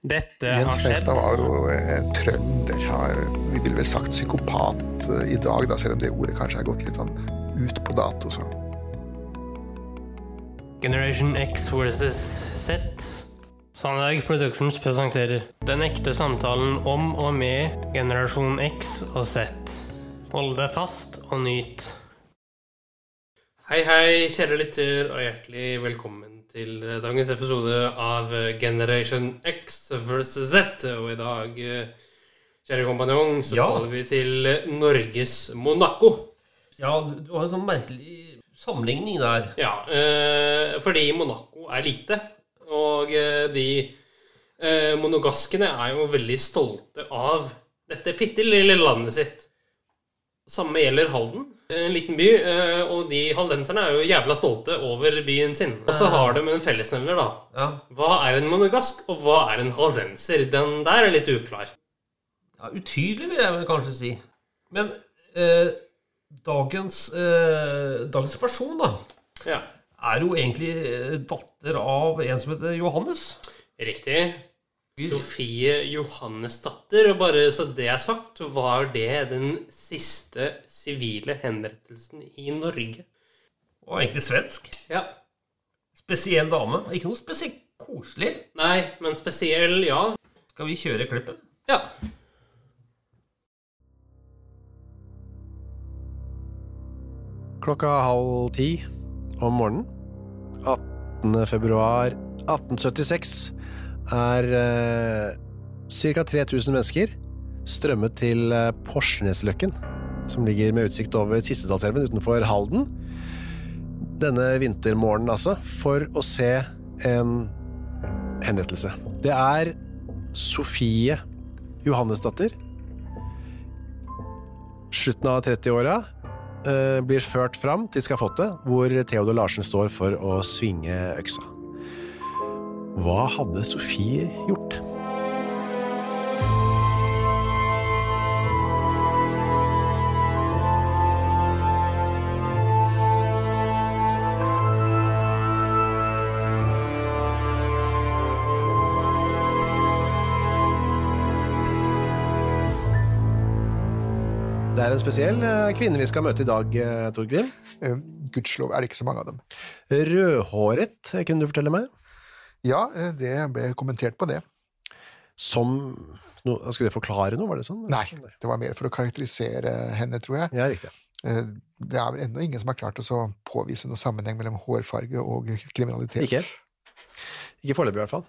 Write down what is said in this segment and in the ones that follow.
Dette har Jens. Mestad var jo en trønder. Har, vi ville vel sagt psykopat eh, i dag, da, selv om det ordet kanskje er gått litt sånn ut på dato. Så. Generation X versus Z. Sandberg Productions presenterer Den ekte samtalen om og med generasjon X og Z. Hold deg fast og nyt. Hei, hei, kjære lytter, og hjertelig velkommen til dagens episode av Generation X versus Z. Og i dag, kjære kompanjong, så Ja. skal vi til Norges Monaco. Ja, du har en sånn merkelig sammenligning der. Ja, eh, fordi Monaco er lite, og eh, de eh, monogaskene er jo veldig stolte av dette bitte lille landet sitt. Samme gjelder Halden, en liten by, eh, og de haldenserne er jo jævla stolte over byen sin. Og så har de en fellesnevner, da. Ja, Hva er en monogask, og hva er en haldenser? Den der er litt uklar. ja Utydelig, vil jeg vel kanskje si. Men eh, dagens, eh, dagens person, da, Ja, er jo egentlig eh, datter av en som heter Johannes. riktig. Sofie Johannesdatter, og bare så det er sagt, var det den siste sivile henrettelsen i Norge. Og egentlig svensk. Ja. Spesiell dame. Ikke noe spesielt koselig. Nei, men spesiell, ja. Skal vi kjøre klippen? Ja. Klokka halv ti om morgenen 18. februar 1876 er eh, ca. 3000 mennesker strømmet til eh, Porsnesløkken, som ligger med utsikt over Tistedalselven utenfor Halden. Denne vintermorgenen, altså, for å se en henrettelse. Det er Sofie Johannesdatter. Slutten av 30-åra eh, blir ført fram til skafottet, hvor Theodor Larsen står for å svinge øksa. Hva hadde Sofie gjort? Det er en spesiell eh, kvinne vi skal møte i dag, eh, Torgrim. Eh, Gudskjelov er det ikke så mange av dem. Rødhåret, kunne du fortelle meg? Ja, eh, det ble kommentert på det. Som no, Skulle det forklare noe, var det sånn? Nei, det var mer for å karakterisere henne, tror jeg. Ja, riktig. Eh, Det er vel ennå ingen som har klart å påvise noen sammenheng mellom hårfarge og kriminalitet. Ikke? Ikke foreløpig, i hvert fall.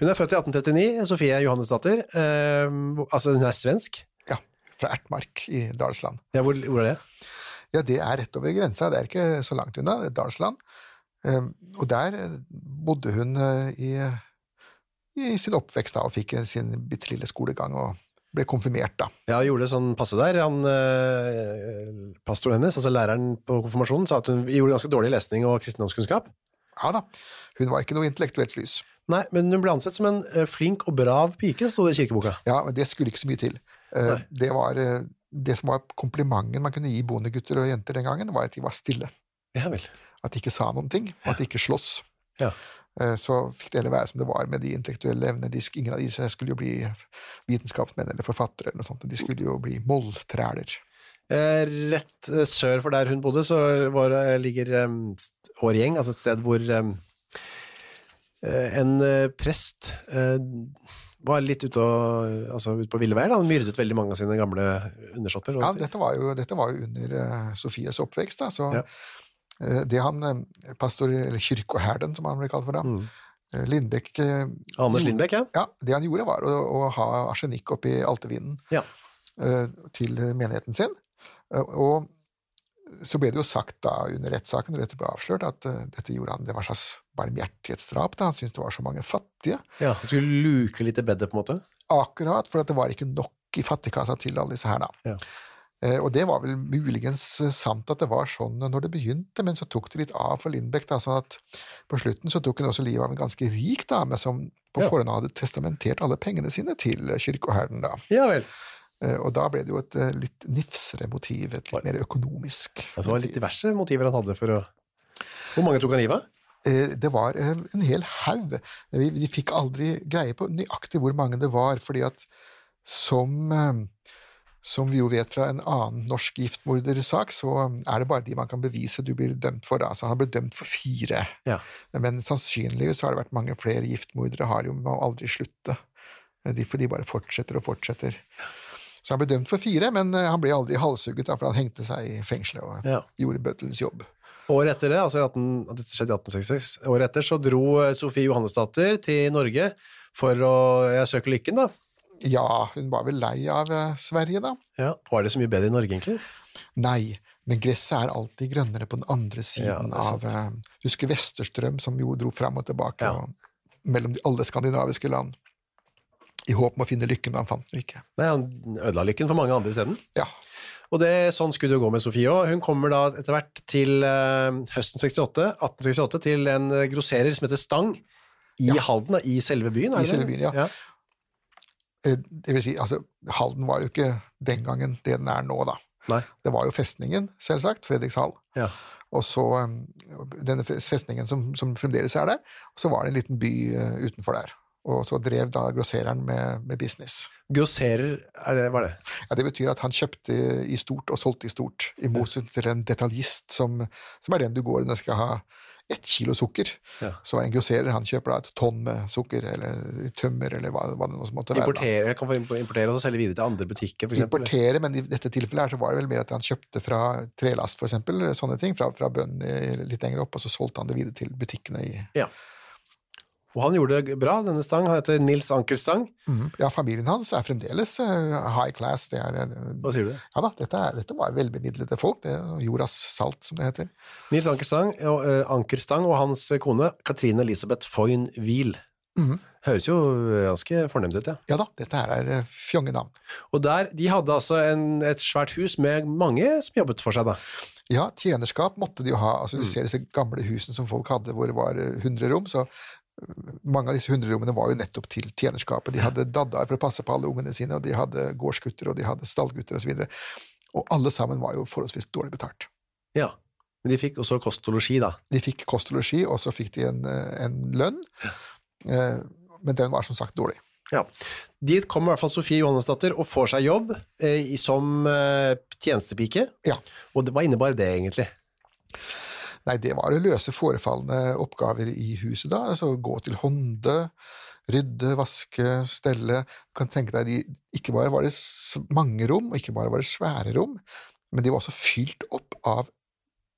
Hun er født i 1839, Sofie Johannesdatter. Eh, altså, hun er svensk. Ja, fra Ertmark i Dalsland. Ja, hvor, hvor er det? Ja, det er rett over grensa, det er ikke så langt unna, Dalsland. Eh, Og der bodde hun eh, i, i sin oppvekst da, og fikk sin bitte lille skolegang og ble konfirmert, da. Ja, gjorde det sånn passe der. Han, eh, pastoren hennes, altså læreren på konfirmasjonen, sa at hun gjorde ganske dårlig lesning og kristendomskunnskap. Ja da, hun var ikke noe intellektuelt lys. Nei, men hun ble ansett som en eh, flink og brav pike, sto det i kirkeboka. Ja, men det skulle ikke så mye til. Eh, Nei. Det var det som var komplimenten man kunne gi bondegutter og jenter den gangen, var at de var stille. Ja vel. At de ikke sa noen ting, og at de ikke sloss. Ja. Eh, Så fikk det heller være som det var med de intellektuelle evnene. Ingen av disse skulle jo bli vitenskapsmenn eller forfattere, eller noe sånt. De skulle jo bli molltræler. Eh, rett eh, sør for der hun bodde, så var, ligger Årgjeng, altså et sted hvor en prest var litt ute, og, altså ute på ville veier. Han myrdet veldig mange av sine gamle undersåtter. Ja, dette var jo, dette var jo under Sofies oppvekst, da, så Ja. Eh, det han, eh, pastor, eller kyrkoherden, som han ble kalt for da, Mm. eh, Lindbekk Anders Lindbekk, ja. Ja, det han gjorde var å, å ha arsenikk oppi altevinden Ja. til menigheten sin. Og så ble det jo sagt da under rettssaken, når dette ble avslørt, at dette gjorde han, det var slags barmhjertighetsdrap. da, Han syntes det var så mange fattige. ja. Han skulle luke litt i bedet, på en måte. Akkurat, for det var ikke nok i fattigkassa til alle disse her, da. Ja. Eh, og det var vel muligens eh, sant at det var sånn når det begynte, men så tok det litt av for Lindbekk. da, sånn at På slutten så tok hun også livet av en ganske rik dame som på Ja. forhånd hadde testamentert alle pengene sine til eh, da. Ja vel. Og da ble det jo et litt nifsere motiv, et litt mer økonomisk Altså, det var litt diverse motiver han hadde for å Hvor mange tok han livet av? Det var en hel haug. Vi, fikk aldri greie på nøyaktig hvor mange det var, fordi at som, som vi jo vet fra en annen norsk giftmordersak, så er det bare de man kan bevise du blir dømt for. Så han ble dømt for fire. Ja. Men sannsynligvis har det vært mange flere giftmordere, har jo må aldri slutte. De, for de bare fortsetter og fortsetter. Så han ble dømt for fire, men eh, han ble aldri halshugget, for han hengte seg i fengselet og Ja. gjorde bøddelens jobb. Året etter det, altså 18, dette skjedde i 1866, året etter så dro eh, Sofie Johannesdatter til Norge for å søke lykken, da. Ja, hun var vel lei av eh, Sverige, da. Ja. Var det så mye bedre i Norge, egentlig? Nei, men gresset er alltid grønnere på den andre siden er av uh, Husker Vesterstrøm, som jo dro fram og tilbake Ja. og, mellom de, alle skandinaviske land. I håp om å finne lykken, men han fant den ikke. Nei, han ødela lykken for mange andre isteden. Ja, Og det, sånn skulle det jo gå med Sofie òg. Hun kommer da etter hvert til uh, høsten 68, 1868 til en grosserer som heter Stang, i Halden, i selve byen. er I selve byen, ja. Eh, Det vil si, altså, Halden var jo ikke den gangen det den er nå, da. Nei. Det var jo festningen, selvsagt, Fredrikshall. Ja. Og så um, denne festningen som, som fremdeles er der, og så var det en liten by uh, utenfor der. Og så drev da grossereren med, med business. Grosserer, er det, hva er det? Ja, Det betyr at han kjøpte i stort og solgte i stort, i motsetning til en detaljist som, som er den du går når du skal ha ett kilo sukker. Ja. Så en grosserer han kjøper da et tonn med sukker, eller tømmer, eller hva, hva det nå måtte være. Importere, kan få importere og selge videre til andre butikker, eksempel. Importere, men i dette tilfellet her så var det vel mer at han kjøpte fra trelast, eksempel, sånne ting, fra, fra bøndene litt lenger opp, og så solgte han det videre til butikkene i Ja. Og han gjorde det bra, denne Stang. Han heter Nils Anker Stang. Mm, Ja, familien hans er fremdeles eh, high class. Det er, eh, Hva sier du? ja da, dette, er, dette var velbemidlede folk. Det er jordas salt, som det heter. Nils Anker Stang og, uh, Anker Stang og hans kone Katrine Elisabeth Foyn Wiel. Mm. Høres jo ganske fornemt ut, ja. Ja da, dette her er eh, fjonge navn. Og der, de hadde altså en, et svært hus med mange som jobbet for seg, da. Ja, tjenerskap måtte de jo ha. altså Du ser disse gamle husene som folk hadde hvor det var eh, 100 rom. så eh, mange av disse 100 rommene var jo nettopp til tjenerskapet. De hadde daddaer for å passe på alle ungene sine, og de hadde gårdsgutter og de hadde stallgutter osv. Og, så og alle sammen var jo forholdsvis dårlig betalt. Ja. Men de fikk også kost og losji, da. De fikk kost og losji, og så fikk de en, eh, en lønn, ja. men den var som sagt dårlig. Ja. Dit kom i hvert fall Sofie Johannesdatter og får seg jobb eh, som eh, tjenestepike. Ja. Og det, hva innebar det, egentlig? Nei, det var å løse forefallende oppgaver i huset, da. Altså gå til hånde, rydde, vaske, stelle. Du kan tenke deg, de, ikke bare var det mange rom, og ikke bare var det svære rom, men de var også fylt opp av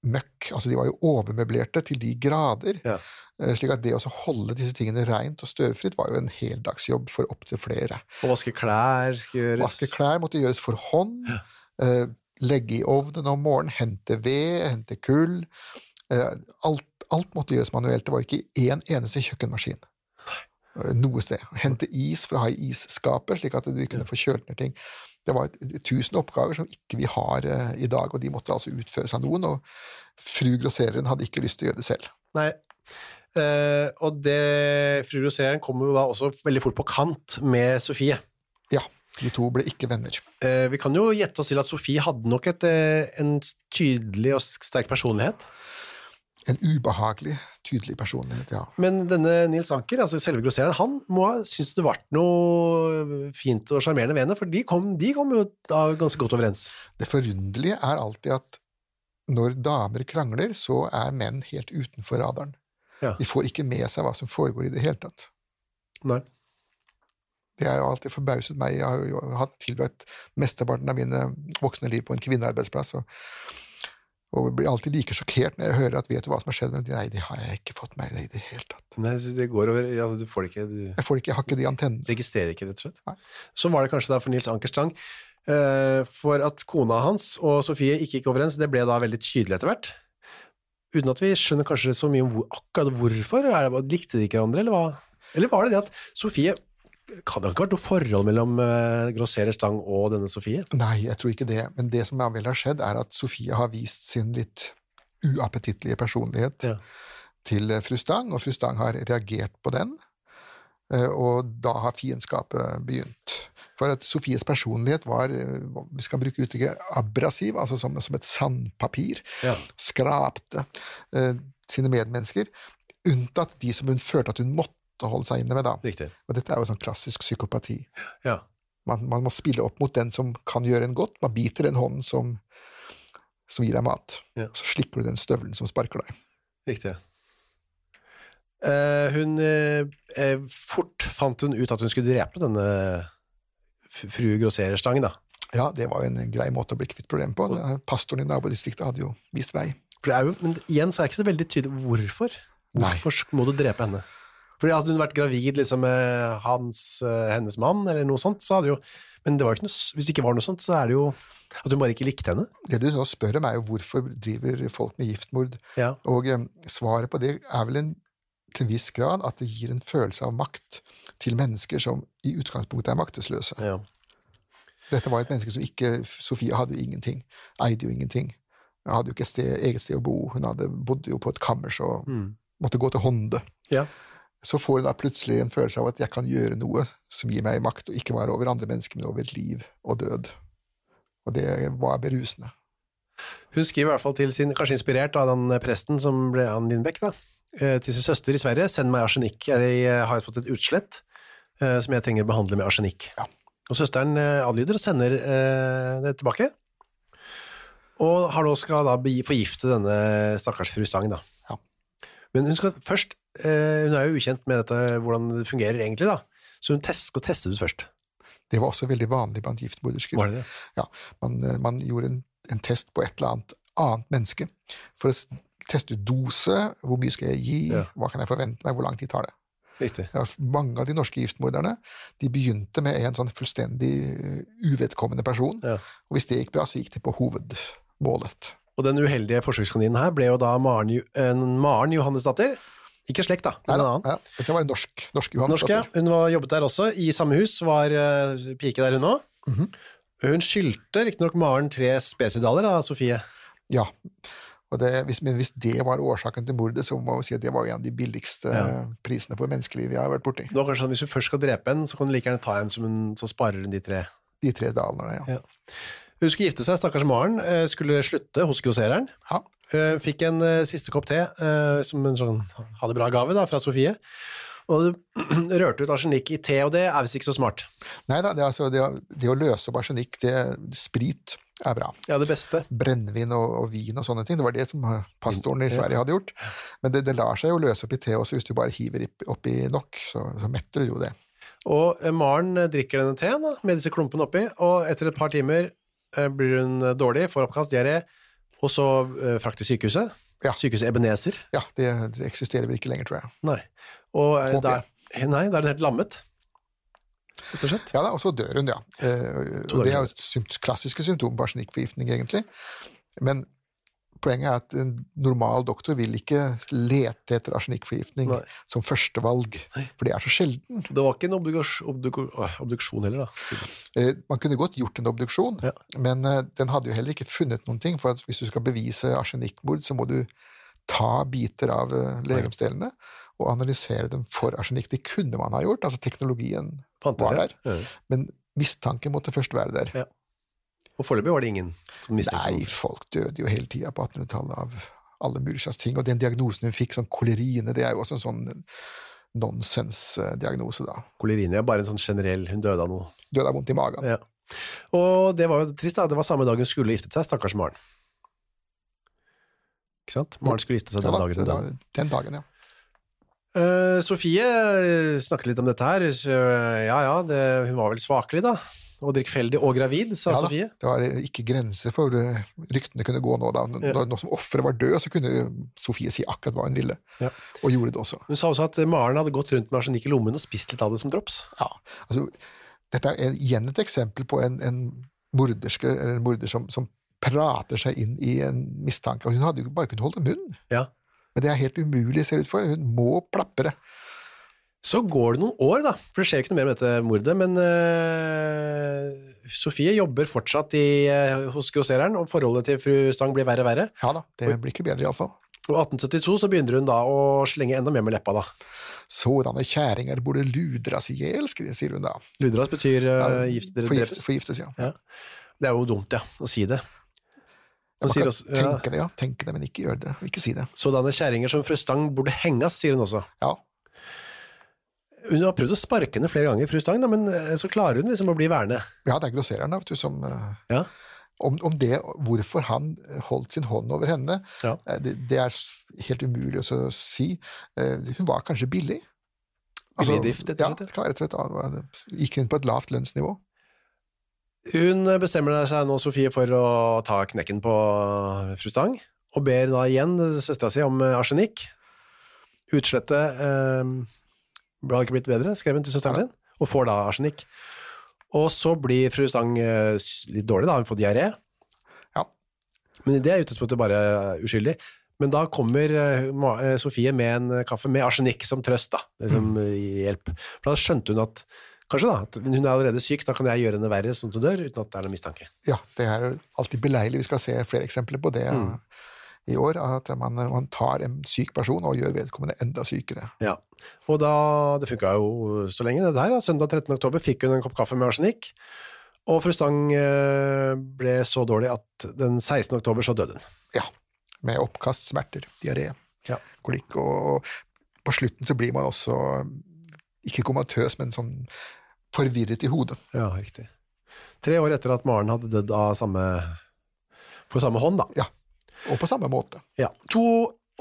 møkk. Altså, de var jo overmøblerte til de grader. Ja. Eh, Slik at det å holde disse tingene rent og støvfritt var jo en heldagsjobb for opptil flere. Å vaske klær skal gjøres Vaske klær måtte gjøres for hånd. Ja. legge i ovnen om morgenen, hente ved, hente kull. Eh, alt, alt måtte gjøres manuelt. Det var ikke én eneste kjøkkenmaskin. Eh, Noe sted. Hente is for å ha i isskapet, slik at vi kunne få kjølt ned ting. Det var tusen oppgaver som ikke vi har eh, i dag, og de måtte altså utføres av noen. Og fru grossereren hadde ikke lyst til å gjøre det selv. Nei. Uh, og det, fru Roseren kommer jo da også veldig fort på kant med Sofie. Ja, de to ble ikke venner. Uh, vi kan jo gjette oss til at Sofie hadde nok et, en tydelig og sterk personlighet. En ubehagelig, tydelig personlighet, ja. Men denne Nils Anker, altså selve grossereren, han må ha syntes det ble noe fint og sjarmerende ved henne, for de kom, de kom jo da ganske godt overens. Det forunderlige er alltid at når damer krangler, så er menn helt utenfor radaren. Ja. De får ikke med seg hva som foregår i det hele tatt. Nei. Det har jo alltid forbauset meg. Jeg har jo hatt tilbrakt mesteparten av mine voksne liv på en kvinnearbeidsplass, og, og blir alltid like sjokkert når jeg hører at 'vet du hva som har skjedd?' Men nei, det har jeg ikke fått med meg i det hele tatt. Nei, det går over, ja, du får det ikke, du Jeg får det ikke, jeg har ikke de antennene. registrerer ikke, rett og slett. Nei. Sånn var det kanskje da for Nils Ankerstang. Eh, for at kona hans og Sofie ikke gikk overens, det ble da veldig tydelig etter hvert. Uten at vi skjønner kanskje så mye om hvor, akkurat hvorfor. Det, likte de ikke hverandre, eller hva? Eller var det det at Sofie Kan det ikke ha vært noe forhold mellom uh, grosserer Stang og denne Sofie? Nei, jeg tror ikke det. Men det som vel har skjedd, er at Sofie har vist sin litt uappetittlige personlighet Ja. til eh, fru Stang, og fru Stang har reagert på den. eh, Og da har fiendskapet begynt. For at Sofies personlighet var, eh, vi skal bruke uttrykket, abrasiv, altså som, som et sandpapir. Ja. Skrapte eh, sine medmennesker. Unntatt de som hun følte at hun måtte holde seg inne med, da. Riktig. Og dette er jo sånn klassisk psykopati. Ja. Man, man må spille opp mot den som kan gjøre en godt. Man biter den hånden som, som gir deg mat. Ja. Så slikker du den støvelen som sparker deg. Riktig. Eh, hun eh, eh, Fort fant hun ut at hun skulle drepe denne frue fru da. Ja, det var jo en grei måte å bli kvitt problemet på. Pastoren i nabodistriktet hadde jo vist vei. Jo, men igjen så er det ikke så veldig tydelig hvorfor. Hvorfor Nei. må du drepe henne? Fordi Hadde hun vært gravid liksom, med hans, eh, hennes mann, eller noe sånt, så hadde jo Men det var jo ikke noe, hvis det ikke var noe sånt, så er det jo at hun bare ikke likte henne. Det du nå spør om, er jo hvorfor driver folk med giftmord? Ja. Og eh, svaret på det er vel en, til en viss grad at det gir en følelse av makt til mennesker som i utgangspunktet er maktesløse. ja. Dette var et menneske som ikke Sofie hadde jo ingenting. Eide jo ingenting. Hun hadde jo ikke sted, eget sted å bo. Hun hadde, bodde jo på et kammers og Mm. måtte gå til hånde. Ja. Så får hun da plutselig en følelse av at jeg kan gjøre noe som gir meg makt, og ikke bare over andre mennesker, men over liv og død. Og det var berusende. Hun skriver i hvert fall til sin, kanskje inspirert av den presten som ble Ann Lindbekk, da, eh, til sin søster i Sverige, send meg arsenikk, jeg eh, har fått et utslett eh, som jeg trenger å behandle med arsenikk. Ja. Og søsteren adlyder og sender det tilbake, og har nå skal da forgifte denne stakkars fru Stang da. Ja. Men hun skal først, hun er jo ukjent med dette, hvordan det fungerer egentlig da, så hun test, skal teste det ut først. Det var også veldig vanlig blant giftmordersker. Ja, man, eh, man gjorde en, en test på et eller annet annet menneske for å teste ut dose, hvor mye skal jeg gi, Ja. hva kan jeg forvente meg, hvor lang tid tar det. Riktig. Ja, mange av de norske giftmorderne de begynte med en sånn fullstendig eh, uvedkommende person, Ja. og hvis det gikk bra, så gikk det på hovedmålet. Og den uheldige forsøkskaninen her ble jo da Maren, en Maren Johannesdatter, ikke slekt da, Nei, da. Ja, det var en norsk, norsk Johan. Norsk, ja. Hun var jobbet der også, i samme hus, var uh, pike der hun òg. Mhm. Hun skyldte riktignok Maren tre spesidaler da, Sofie. Ja. Det, hvis, men hvis det var årsaken til mordet, så må vi si at det var en av de billigste Ja. prisene for menneskeliv jeg har vært borti. Det var kanskje sånn, Hvis hun først skal drepe en, så kan du like gjerne ta en som hun, så sparer hun de tre. De tre dalene, ja. Ja. Hun skulle gifte seg, stakkars Maren, eh, skulle slutte hos grossereren. Ja. Eh, Fikk en uh, siste kopp te uh, som en sånn ha det bra-gave fra Sofie. Og du rørte ut arsenikk i te, og det er visst ikke så smart. Nei da, det, altså, det, det å løse opp arsenikk, det, sprit, er bra. Ja, det beste. Brennevin og, og vin og sånne ting, det var det som pastoren i Sverige hadde gjort. Men det, det lar seg jo løse opp i te også hvis du bare hiver i- oppi nok, så, så metter du jo det. Og Maren drikker denne teen med disse klumpene oppi, og etter et par timer blir hun dårlig, får oppkast, diaré, og så uh, frakt til sykehuset. Ja. Sykehuset Ebenezer. Ja, det, det eksisterer vel ikke lenger, tror jeg. Nei. Og uh, der, nei, da er hun helt lammet. Rett og slett. Ja da, og så dør hun, ja. Uh, og det er jo et klassiske symptom på arsenikkforgiftning, egentlig. Men poenget er at en normal doktor vil ikke lete etter arsenikkforgiftning som førstevalg, for det er så sjelden. Det var ikke en obduks, obduk, obduksjon heller, da. Eh, man kunne godt gjort en obduksjon, Ja. men eh, den hadde jo heller ikke funnet noen ting, for hvis du skal bevise arsenikkmord, så må du ta biter av eh, legemsdelene og analysere dem for arsenikk. Det kunne man ha gjort, altså teknologien Fantes var der, men mistanken måtte først være der. Ja. Og foreløpig var det ingen som mistenkte Nei, folk døde jo hele tida på 1800-tallet av alle mulige slags ting, og den diagnosen hun fikk, sånn koleriene, det er jo også en sånn nonsensdiagnose, da. Koleriene er bare en sånn generell, hun døde av noe. Døde av vondt i magen. Ja. Og det var jo trist, da. Det var samme dag hun skulle giftet seg, stakkars Maren. Ikke sant? Maren skulle gifte seg den dagen. Den dagen. den dagen, ja. Uh, Sofie eh, snakket litt om dette her. Så, eh, ja, ja, det, hun var vel svakelig, da. Og drikkfeldig og gravid, sa Ja Sofie. Det var ikke grenser for eh, ryktene kunne gå nå. da. Når, Ja. som offeret var død, så kunne Sofie si akkurat hva hun ville, Ja. og gjorde det også. Hun sa også at Maren hadde gått rundt med arsenikk i lommen og spist litt av det som drops. Ja, altså, Dette er igjen et eksempel på en, en morderske, eller en morder som, som prater seg inn i en mistanke. og Hun hadde jo bare kunnet holde munn. Ja. Men det er helt umulig, ser det ut for. Hun må plapre. Så går det noen år, da, for det skjer jo ikke noe mer med dette mordet, men uh, Sofie jobber fortsatt i, uh, hos grossereren, og forholdet til fru Stang blir verre og verre. Ja da, det blir ikke bedre iallfall. Og 1872 så begynner hun da å slenge enda mer med leppa, da. Sådanne kjerringer burde ludras i hjel, sier hun da. Ludras betyr uh, gift, forgiftes, forgiftes, ja. Ja. Det er jo dumt, ja, å si det. Ja, Man kan også, tenke det, ja. Tenke det, men ikke gjøre det. Ikke si det. sådanne kjerringer som fru Stang burde henges, sier hun også. Ja. Hun har prøvd å sparke henne flere ganger, fru Stang, da, men eh, så klarer hun liksom å bli værende. ja, det er grossereren, da, vet du, som eh, Ja. om, om det, hvorfor han holdt sin hånd over henne, Ja. eh, det, det er helt umulig å si. Hun var kanskje billig. Altså, Billig drift, rett og slett, ja. rett og slett. Gikk inn på et lavt lønnsnivå. Hun bestemmer seg nå, Sofie, for å ta knekken på fru Stang, og ber da igjen søstera si om arsenikk. Utslette eh, hadde ikke blitt bedre, skrev hun til søsteren sin, og får da arsenikk. Og så blir fru Stang eh, litt dårlig, da, hun får diaré. Ja. Men det er utgangspunktet bare uskyldig. Men da kommer eh, eh, Sofie med en kaffe med arsenikk som trøst, da, liksom, mm. hjelp. For da skjønte hun at Kanskje da, at hun er allerede syk, da kan jeg gjøre henne verre sånn at hun dør, uten at det er noen mistanke. Ja, det er jo alltid beleilig. Vi skal se flere eksempler på det Mm. I år. At man, man tar en syk person og gjør vedkommende enda sykere. Ja, og da, det funka jo så lenge det der. Da. Søndag 13. oktober fikk hun en kopp kaffe med arsenikk, og fru Stang eh, ble så dårlig at den 16. oktober så døde hun. Ja, med oppkast, smerter, diaré, Ja. kolikk. Og på slutten så blir man også ikke komatøs, men sånn forvirret i hodet. Ja, riktig. Tre år etter at Maren hadde dødd av samme, for samme hånd, da. Ja, og på samme måte. Ja. To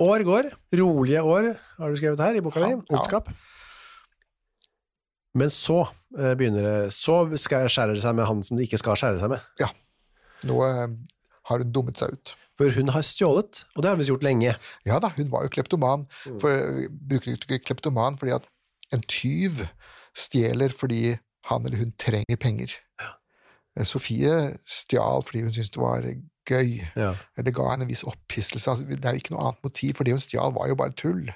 år går, rolige år, har du skrevet her i boka di, ondskap. Men så eh, begynner det, så skjærer det seg med han som det ikke skal skjære seg med. Ja. Nå eh, har hun dummet seg ut. For hun har stjålet, og det har hun gjort lenge. Ja da, hun var jo kleptoman. Mm. For, vi bruker ikke kleptoman fordi at en tyv stjeler fordi han eller hun trenger penger. Eh, Sofie stjal fordi hun syntes det var gøy. Ja. Det ga henne en viss opphisselse. Altså, det er jo ikke noe annet motiv, for det hun stjal, var jo bare tull.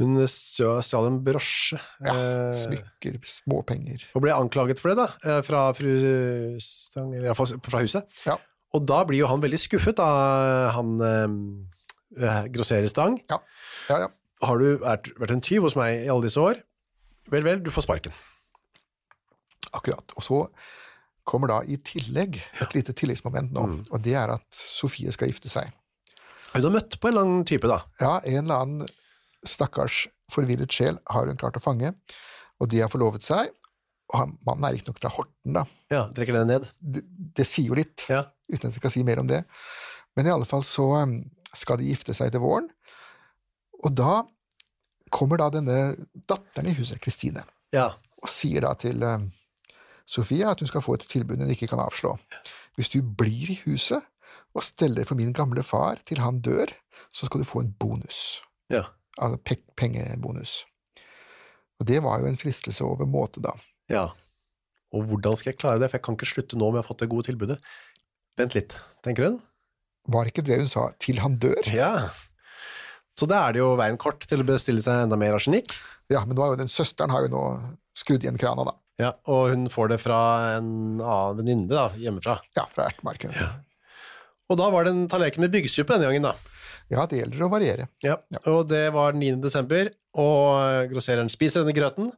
Hun stjal en brosje. Ja, eh, Smykker, småpenger. og ble anklaget for det, da, eh, fra fru Stang, eller iallfall fra huset. Ja. Og da blir jo han veldig skuffet, da, han eh, grosserer Stang. Ja, ja. ja. Har du vært en tyv hos meg i alle disse år? Vel, vel, du får sparken. Akkurat. Og så kommer da i tillegg et lite tilleggsmoment nå, Mm. og det er at Sofie skal gifte seg. Hun har møtt på en eller annen type, da. Ja, en eller annen stakkars forvirret sjel har hun klart å fange, og de har forlovet seg. Og han, mannen er riktignok fra Horten, da. Ja, Trekker den ned. Det, det sier jo litt, Ja. uten at jeg skal si mer om det. Men i alle fall så um, skal de gifte seg til våren, og da kommer da denne datteren i huset, Kristine, ja. og sier da til um, Sofie at hun skal få et tilbud hun ikke kan avslå. Hvis du blir i huset og steller for min gamle far til han dør, så skal du få en bonus. Ja. Altså pe pengebonus. Og det var jo en fristelse over måte, da. ja. Og hvordan skal jeg klare det, for jeg kan ikke slutte nå med å ha fått det gode tilbudet. Vent litt, tenker hun. Var ikke det hun sa 'til han dør'? Ja. Så da er det jo veien kort til å bestille seg enda mer arsenikk. Ja, men har den søsteren har jo nå skrudd igjen krana, da. Ja, og hun får det fra en annen venninne da, hjemmefra. Ja, fra ertemarken. Ja. Og da var det en tallerken med byggesuppe denne gangen, da. Ja, det gjelder å variere. Ja. Og det var 9. desember, og grossereren spiser denne grøten,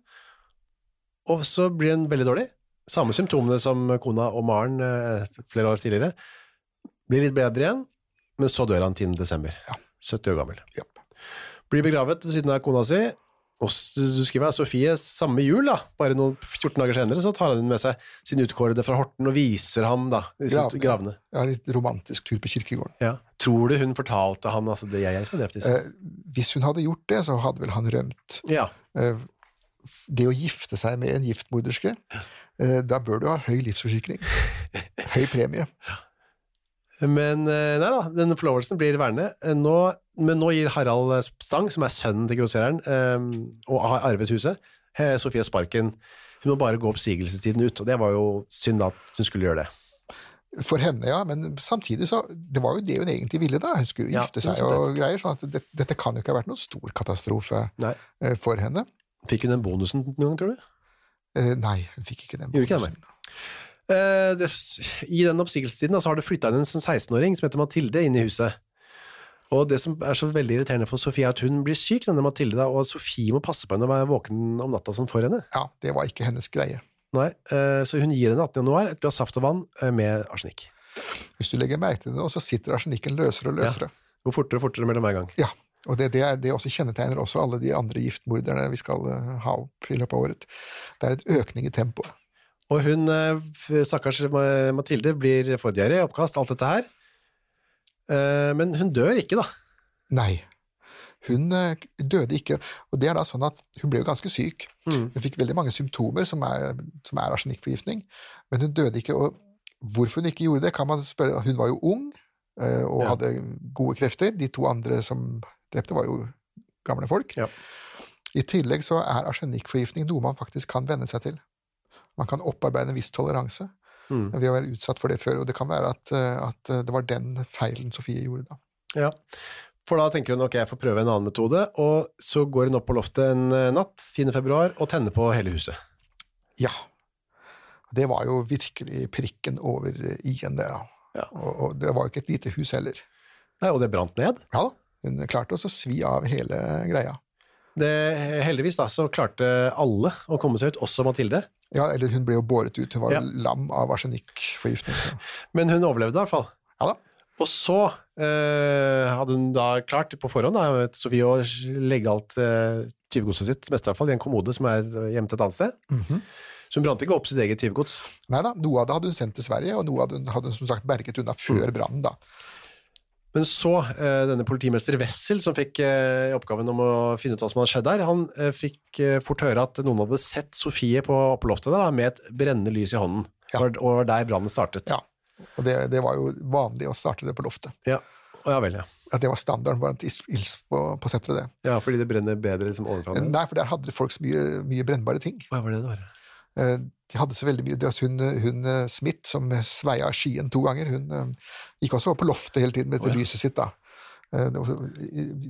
og så blir den veldig dårlig. Samme symptomene som kona og Maren eh, flere år tidligere. Blir litt bedre igjen, men så dør han 10. desember. Ja. 70 år gammel. Blir begravet ved siden av kona si, og du skriver Sofie samme jul, da, bare noen 14 dager senere, så tar hun med seg sin utkårede fra Horten og viser ham da, disse Gravene. gravene. Ja, litt romantisk tur på kirkegården. Ja. Tror du hun fortalte han altså det er jeg som er drept? Eh, hvis hun hadde gjort det, så hadde vel han rømt. Ja. Eh, det å gifte seg med en giftmorderske, eh, da bør du ha høy livsforsikring. Høy premie. Men eh, nei da, den forlovelsen blir værende. Eh, Nå, men nå gir Harald Stang, som er sønnen til grossereren, eh, og har arvet huset, eh, Sofie sparken. Hun må bare gå oppsigelsestiden ut, og det var jo synd at hun skulle gjøre det. For henne, ja, men samtidig så Det var jo det hun egentlig ville, da. Hun skulle Ja, gifte er seg og greier. sånn at det, dette kan jo ikke ha vært noen stor katastrofe Nei. eh, for henne. Fikk hun den bonusen noen gang, tror du? Eh, nei, hun fikk ikke den. Gjorde ikke Eh, I den oppsigelsestiden har det flytta inn en sånn 16-åring som heter Mathilde inn i huset. Og det som er så veldig irriterende for Sofie, er at hun blir syk, denne Mathilde, og at Sofie må passe på henne og være våken om natta som for henne. Ja, det var ikke hennes greie. Nei, eh, så hun gir henne 18. januar et glass saft og vann eh, med arsenikk. Hvis du legger merke til det nå, så sitter arsenikken løsere og løsere. Ja. Går fortere og fortere mellom hver gang. Ja, og det, det, er, det også kjennetegner også alle de andre giftmorderne vi skal ha opp i løpet av året. Det er et økning i tempoet. Og hun, eh, stakkars Mathilde, blir får diaré, oppkast, alt dette her. Eh, Men hun dør ikke, da. Nei. Hun eh, døde ikke, og det er da sånn at hun ble jo ganske syk. Mm. Hun fikk veldig mange symptomer som er, som er arsenikkforgiftning, men hun døde ikke. Og hvorfor hun ikke gjorde det, kan man spørre. Hun var jo ung og Ja. hadde gode krefter. De to andre som drepte, var jo gamle folk. Ja. I tillegg så er arsenikkforgiftning noe man faktisk kan venne seg til. Man kan opparbeide en viss toleranse Mm. ved å være utsatt for det før, og det kan være at, eh, at det var den feilen Sofie gjorde da. Ja. For da tenker hun ok, jeg får prøve en annen metode, og så går hun opp på loftet en eh, natt, 10. februar, og tenner på hele huset. Ja. Det var jo virkelig prikken over i-en, det. Ja. Ja. Og, og det var jo ikke et lite hus heller. Nei, og det brant ned. Ja da, hun klarte også å svi av hele greia. Det, heldigvis da, så klarte alle å komme seg ut, også Mathilde. Ja, eller hun ble jo båret ut, hun var jo Ja. lam av arsenikkforgiftning. Men hun overlevde i hvert fall. Ja da. Og så eh, hadde hun da klart på forhånd, da, vet Sofie, å legge alt eh, tyvegodset sitt, mest i hvert fall, i en kommode som er gjemt et annet sted. Mhm. Så hun brant ikke opp sitt eget tyvegods. Nei da, noe av det hadde hun sendt til Sverige, og noe av det hadde hun som sagt berget unna før brannen. da. Men så, eh, denne politimester Wessel, som fikk eh, oppgaven om å finne ut hva som hadde skjedd der, han eh, fikk fort høre at noen hadde sett Sofie på oppeloftet der, med et brennende lys i hånden. Ja. Og var der brannen startet. Ja. Og det, det var jo vanlig å starte det på loftet. Ja. og ja vel, ja. At det var standarden blant ils på, på setteret, det. Ja, fordi det brenner bedre liksom ovenfra. Nei, for der hadde folk så mye, mye brennbare ting. Hva var det det var? Eh, De hadde så veldig mye det var Hun, eh, Smith, som sveia skien to ganger, hun eh, gikk også på loftet hele tiden med dette oh, ja. lyset sitt. da.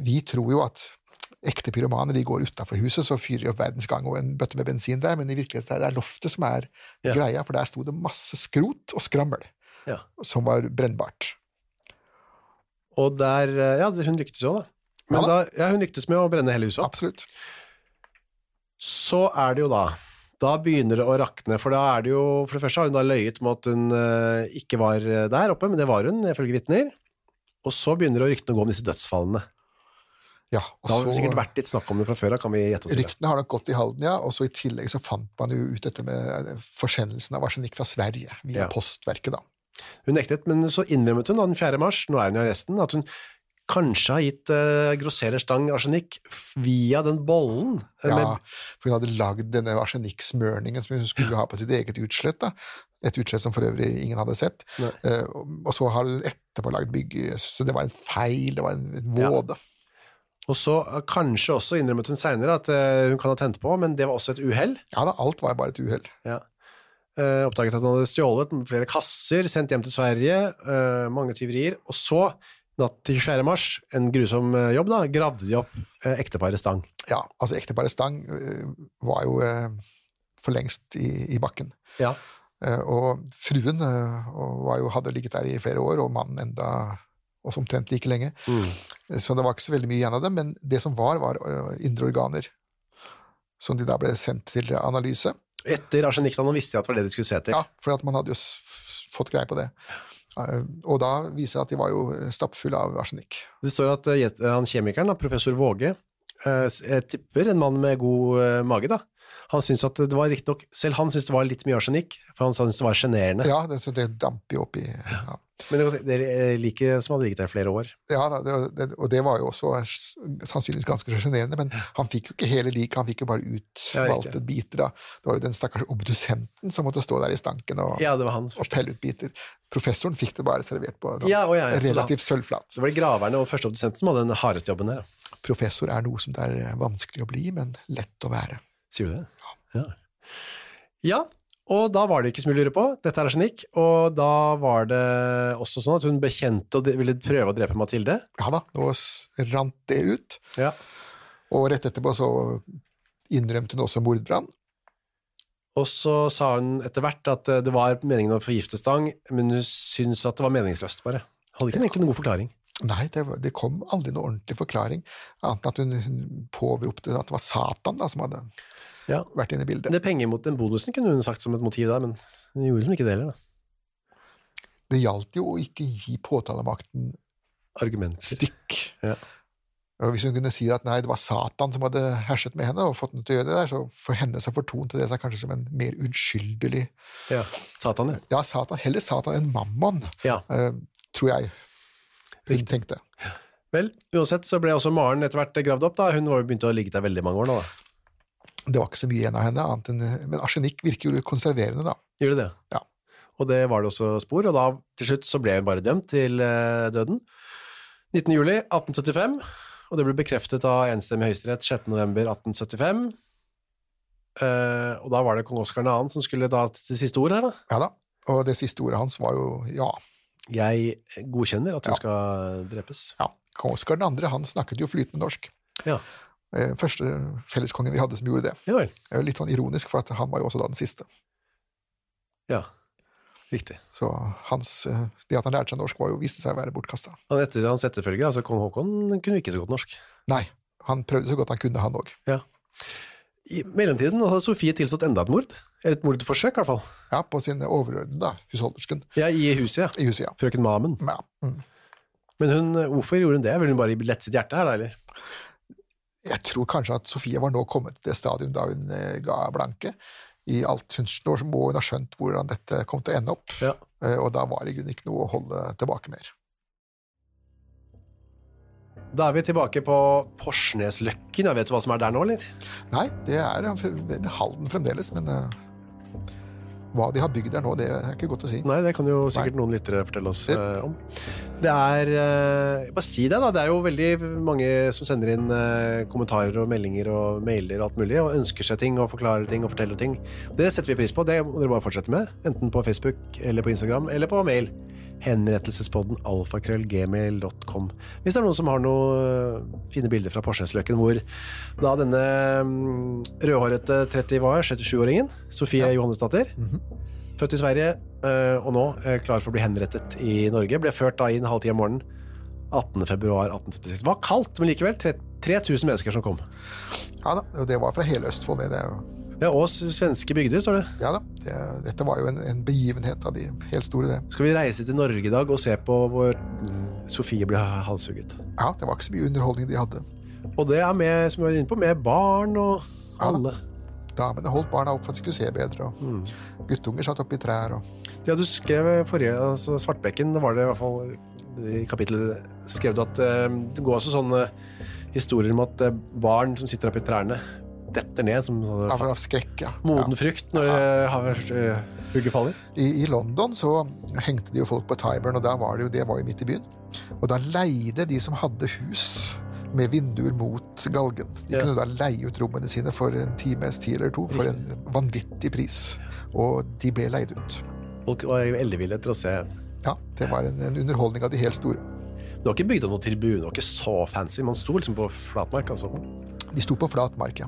Vi tror jo at ekte pyromaner de går utafor huset, så fyrer de opp verdens gang og en bøtte med bensin der, men i virkeligheten er det loftet som er Ja. greia, for der sto det masse skrot og skrammel Ja. som var brennbart. Og der, ja, hun lyktes jo da. Men Ja da, ja, hun lyktes med å brenne hele huset opp. Absolutt. Så er det jo da, da begynner det å rakne, for da er det jo, for det første har hun da løyet om at hun eh, ikke var eh, der oppe, men det var hun, ifølge vitner. Og så begynner det å ryktene å gå om disse dødsfallene. Ja, og Det har så, sikkert vært litt snakk om det fra før, da kan vi gjette oss til. Ryktene har nok gått i Halden, ja, og så i tillegg så fant man jo ut dette med eh, forsendelsen av arsenikk fra Sverige via Ja. postverket, da. Hun nektet, men så innrømmet hun da den 4. mars, nå er hun i arresten, at hun kanskje har gitt uh, grosserer stang arsenikk via den bollen. eh, Ja, med- for hun hadde lagd denne arsenikksmørningen som hun skulle ha på sitt eget utslett. da. Et utslett som for øvrig ingen hadde sett. Eh, og, så har hun etterpå lagd bygge, så det var en feil, det var en, en Ja. våde. Og så eh, kanskje også innrømmet hun senere at eh, hun kan ha tent på, men det var også et uhell. Ja da, alt var bare et uhell. Ja. Uh, oppdaget at han hadde stjålet flere kasser, sendt hjem til Sverige, uh, mange tyverier, og så, natt til 24. mars, en grusom eh, jobb da, gravde de opp eh, ekteparet Stang. Ja, altså ekteparet Stang eh, var jo eh, for lengst i, i bakken. Ja. Eh, og fruen eh, og var jo, hadde ligget der i flere år, og mannen enda også omtrent like lenge. Mm. Så det var ikke så veldig mye igjen av dem, men det som var, var indre organer. Som de da ble sendt til analyse. Etter arsenikkdannen visste de at det var det de skulle se til. Ja, for at man hadde jo fått greie på det. Eh, Og da viser det at de var jo stappfulle av arsenikk. Det står at eh, han kjemikeren, professor Våge, eh, jeg tipper en mann med god eh, mage, da. Han syntes at det var riktig nok, selv han syntes det var litt mye arsenikk, for han syntes det var generende. Ja, det, så det damper jo oppi ja. Men det, det er like som hadde ligget der i flere år. ja det, det, og det var jo også sannsynligvis ganske sjenerende, men han fikk jo ikke hele liket, han fikk jo bare utvalgte ja, biter. da. Det var jo den stakkars obdusenten som måtte stå der i stanken og, Ja, det var hans og pelle ut biter. Professoren fikk det bare servert på ja, relativt sølvflat. Så var det graverne og førsteobdusenten som hadde den hardeste jobben der. da. Professor er noe som det er vanskelig å bli, men lett å være. Sier du det? Ja. ja, og da var det ikke så mye å lure på. Dette er arsenikk, og da var det også sånn at hun bekjente og ville prøve å drepe Mathilde. Ja da, nå rant det ut, Ja. og rett etterpå så innrømte hun også mordbrann. Og så sa hun etter hvert at eh, det var meningen å forgifte Stang, men hun syntes at det var meningsløst, bare. Hadde ikke egentlig noen god forklaring. Nei, det, det kom aldri noen ordentlig forklaring, annet enn at hun, påberopte at det var Satan da, som hadde Ja. vært inne i bildet. Det penger mot den bonusen kunne hun sagt som et motiv da, men hun gjorde liksom ikke det heller, da. det gjaldt jo å ikke gi påtalemakten Argumenter. stikk. Ja. Og Hvis hun kunne si at nei, det var Satan som hadde herset med henne, og fått henne til å gjøre det der, så for henne så fortonte det seg kanskje som en mer uskyldig Ja. Satan, ja. Ja, Satan, heller Satan enn Mammon, ja. eh, tror jeg hun tenkte. Vel, uansett så ble også Maren etter hvert gravd opp. da. Hun var jo begynt å ligge der veldig mange år nå. da. Det var ikke så mye igjen av henne, annet enn Men arsenikk virker jo konserverende, da. Gjør det det? Ja. Og det var det også spor, og da til slutt så ble hun bare dømt til eh, døden. 19. juli 1875, og det ble bekreftet av enstemmig høyesterett 6. november 1875. Eh, og da var det kong Oskar 2. som skulle da til siste ord her, da. Ja da. Og det siste ordet hans var jo ja. Jeg godkjenner at hun Ja. skal drepes. ja. Kong Oskar 2. han snakket jo flytende norsk. Ja. Eh, Første felleskongen vi hadde som gjorde det. Ja vel. Er litt sånn ironisk, for at han var jo også da den siste. Ja. Riktig. Så hans, eh, det at han lærte seg norsk, var jo, viste seg å være bortkasta. Han etter, hans etterfølger, altså kong Haakon, kunne ikke så godt norsk. Nei, han prøvde så godt han kunne, han òg. Ja. I mellomtiden hadde Sofie tilstått enda et mord. Et mordforsøk, i hvert fall. Ja, på sin overordnede, husholdersken, Ja, I huset, ja. i huset, ja. Frøken Mamen. ja. Mm. Men hun, hvorfor gjorde hun det? Vil hun bare lette sitt hjerte her, da, eller? Jeg tror kanskje at Sofie var nå kommet til det stadium da hun eh, ga blanke. I alt hun nå må hun ha skjønt hvordan dette kom til å ende opp, Ja. eh, og da var det i grunnen ikke noe å holde tilbake mer. Da er vi tilbake på Porsnesløkken. Vet du hva som er der nå, eller? Nei, det er en Halden fremdeles, men eh, hva de har bygd der nå, det er ikke godt å si. Nei, det kan jo sikkert noen lyttere fortelle oss eh, om. Det er uh, Bare si det, da. Det er jo veldig mange som sender inn uh, kommentarer og meldinger og mailer og alt mulig, og ønsker seg ting og forklarer ting og forteller ting. Det setter vi pris på. Det må dere bare fortsette med. Enten på Facebook eller på Instagram eller på mail. Henrettelsespodden alfakrøllgmail.com. Hvis det er noen som har noen eh, fine bilder fra Porsgressløkken hvor da denne mm, rødhårete 30 var 67-åringen, Sofie Johannesdatter, født i Sverige eh, og nå eh, klar for å bli henrettet i Norge, ble ført da inn halv ti om morgenen 18. februar 1876. Det var kaldt, men likevel 3000 mennesker som kom. Ja da, og det var fra hele Østfold, det. det er jo, Ja, og svenske bygder, står det. ja da, det, dette var jo en, en begivenhet av de helt store, det. Skal vi reise til Norge i dag og se på hvor mm, Sofie ble halshugget? Ja, det var ikke så mye underholdning de hadde. Og det er med, som vi var inne på, med barn og alle. Ja. Damene holdt barna opp for at de skulle se bedre, og guttunger satt oppi trær, og Ja, du skrev forrige, altså Svartbekken, da var det i hvert fall i kapittelet skrev du at eh, det går også sånne historier om at eh, barn som sitter oppi trærne, detter ned som sånne ja, av skrekk, ja. moden frukt når ja. havet- eh, hugget faller. I, I London så hengte de jo folk på Tyburn, og der var det jo, det var jo midt i byen. Og da leide de som hadde hus med vinduer mot galgen. De Ja. kunne da leie ut rommene sine for en times tid eller to for en vanvittig pris. Og de ble leid ut. Folk var jo elleville etter å se. Ja, det var en, en underholdning av de helt store. Det var ikke bygd opp noen tribune, det var ikke så fancy. Man sto liksom på flatmark, altså. De sto på flat mark, ja.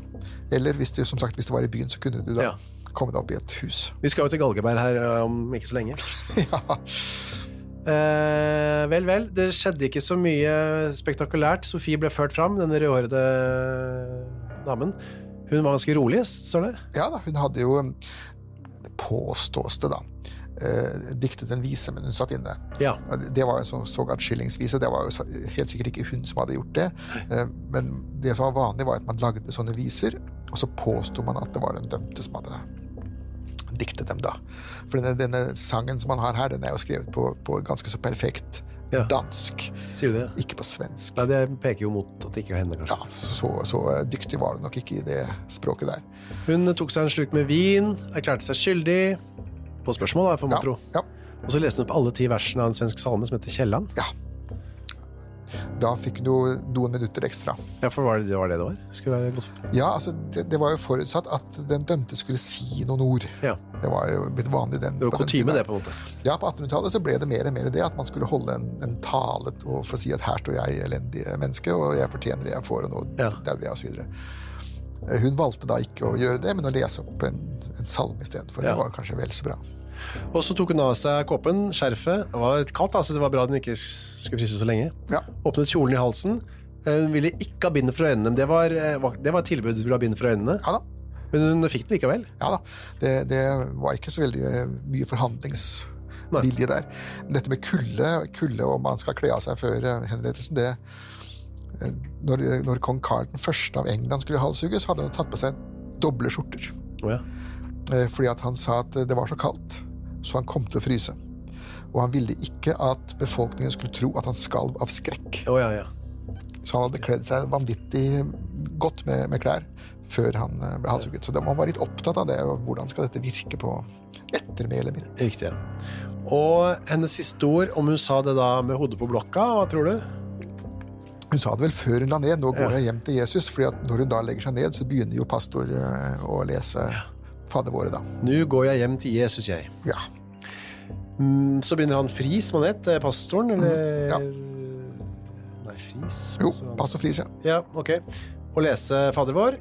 Eller hvis det, som sagt, hvis det var i byen, så kunne du da Ja. komme deg opp i et hus. Vi skal jo til Galgeberg her eh, om ikke så lenge. ja. Eh, vel, vel. Det skjedde ikke så mye spektakulært. Sofie ble ført fram, denne rødhårede damen. Hun var ganske rolig, står det. ja da, hun hadde jo Det påstås det, da. Eh, diktet en vise, men hun satt inne. Ja. Det- var en sånn såkalt skillingsvise. Det var jo helt sikkert ikke hun som hadde gjort det. Eh, Men det som var vanlig, var at man lagde sånne viser, og så påsto man at det var den dømte som hadde diktet dem, da. For denne, denne sangen som man har her, den er jo skrevet på, på ganske så perfekt Ja. dansk, det? ikke på svensk. Nei, det peker jo mot at det ikke var henne, kanskje. Ja, så, så dyktig var du nok ikke i det språket der. Hun tok seg en slurk med vin, erklærte seg skyldig. På spørsmål, da, får man Ja, tro. ja. Og så leste hun opp alle ti versene av en svensk salme som heter Kielland. Da fikk hun jo noen minutter ekstra. Ja, for var det, var det det var? Skulle være godt for. Ja, altså, det, det var jo forutsatt at den dømte skulle si noen ord. Ja. Det var jo blitt vanlig den, Det var kutyme, det, på en måte. Ja, på 1800-tallet så ble det mer og mer det at man skulle holde en, en tale og få si at her står jeg, elendige menneske, og jeg fortjener det jeg får, og nå Ja. dauer jeg, videre. Eh, Hun valgte da ikke å gjøre det, men å lese opp en, en salme istedenfor. Ja. Det var kanskje vel så bra. Og så tok hun av seg kåpen, skjerfet. Det var kaldt, altså det var bra den ikke skulle fryse så lenge. Ja, Åpnet kjolen i halsen. Eh, Hun ville ikke ha bind for øynene, men det var, eh, det var et tilbud du ville ha bind for øynene. ja da. Men hun fikk det likevel. Ja da. Det, det var ikke så veldig eh, mye forhandlingsvilje vilje der. Dette med kulde, kulde og man skal kle av seg før henrettelsen, det når, når kong Carl den første av England skulle halshugges, hadde han tatt på seg doble skjorter. Oh, ja. Fordi at han sa at det var så kaldt, så han kom til å fryse. Og han ville ikke at befolkningen skulle tro at han skalv av skrekk. Oh, ja, ja. Så han hadde kledd seg vanvittig godt med, med klær før han eh, ble halshugget. Så man var litt opptatt av det, og hvordan skal dette virke på ettermælet mitt. Riktig. ja. Og hennes siste ord, om hun sa det da med hodet på blokka, hva tror du? Hun sa det vel før hun la ned. Nå går Ja. jeg hjem til Jesus. fordi at når hun da legger seg ned, så begynner jo pastor eh, å lese Fader våre, da. Nå går jeg hjem til Jesus, jeg. Ja. Mm, Så begynner han Friis, man het, eh, pastoren, eller ja. Nei, Friis. Jo, pastor fris, Friis, ja. Ja, ok. Og lese Fader vår.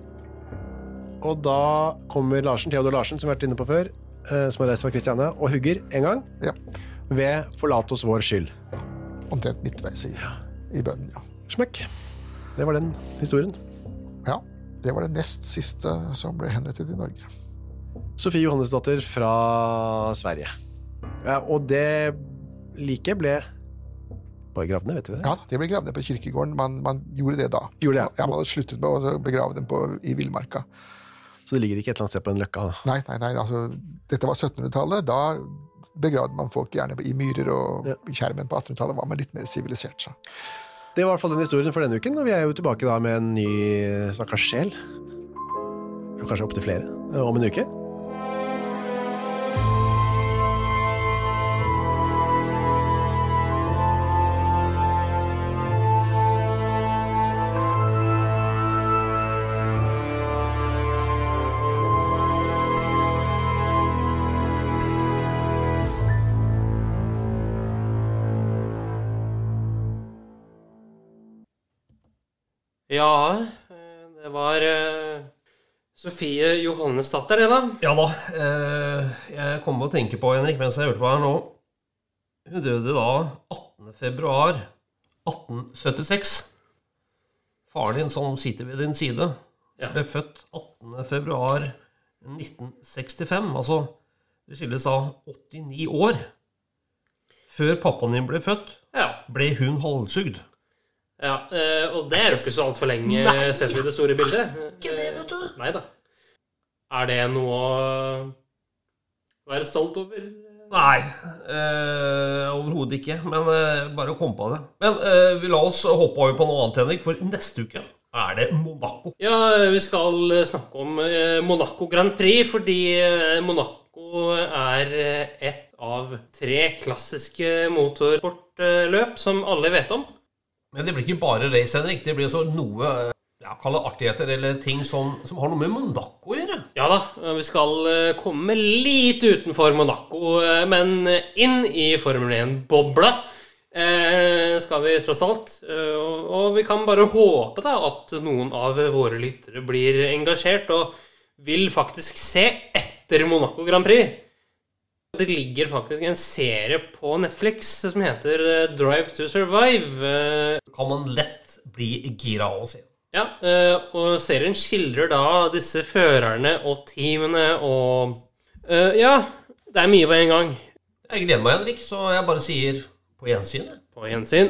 Og da kommer Larsen, Theodor Larsen, som vi har vært inne på før, eh, som har reist fra Kristiania, og hugger en gang ja. ved 'forlat oss vår skyld'. Omtrent midtveis i, i bønnen, ja. Smekk. Det var den historien. ja. Det var det nest siste som ble henrettet i Norge. Sofie Johannesdatter fra Sverige. Ja, og det liket ble bare gravd ned, vet du det? Ja, det ble gravd ned på kirkegården. Man, man gjorde det da. Gjorde det, ja. Ja, Man hadde sluttet med å begrave dem på, i villmarka. Så det ligger ikke et eller annet sted på en løkka? da. Nei, nei, nei, altså, dette var 1700-tallet. Da begravde man folk gjerne i myrer, og Ja. i skjermen på 1800-tallet var man litt mer sivilisert. Så. Det var i hvert fall den historien for denne uken, og vi er jo tilbake da med en ny Stakkars sjel. Kanskje opptil flere eh, om en uke. Ja, eh, det var eh, Sofie Johannesdatter, det, da. Ja da. Eh, jeg kom å tenke på, Henrik, mens jeg hørte på her nå Hun døde da 18. februar 1876. Faren din, som sitter ved din side, Ja. ble født 18. februar 1965. Altså, det skyldes da 89 år. Før pappaen din ble født, Ja. ble hun halshugd. Ja eh, og det er jo ikke så altfor lenge sett i det store bildet. Ikke det, vet du. Nei da. Er det noe å være stolt over? Nei, øh, overhodet ikke. Men øh, bare kom på det. Men øh, vi la oss hoppe over på noe annet, Henrik, for neste uke er det Monaco. Ja, vi skal snakke om Monaco Grand Prix, fordi Monaco er et av tre klassiske motorsportløp som alle vet om. Men det blir ikke bare race, Henrik. Det blir også noe eh, ja, Kall det artigheter eller ting som, som har noe med Monaco å gjøre. Ja da, vi skal eh, komme litt utenfor Monaco, eh, men inn i Formel 1-bobla eh, skal vi tross alt. Eh, og, og vi kan bare håpe da at noen av våre lyttere blir engasjert og vil faktisk se etter Monaco Grand Prix. Det ligger faktisk en serie på Netflix som heter eh, Drive to Survive. Eh, Kan man lett bli gira av å se. ja, eh, og serien skildrer da disse førerne og teamene og Ja, det er mye på en gang. Jeg gleder meg, Henrik, så jeg bare sier på gjensyn. På gjensyn.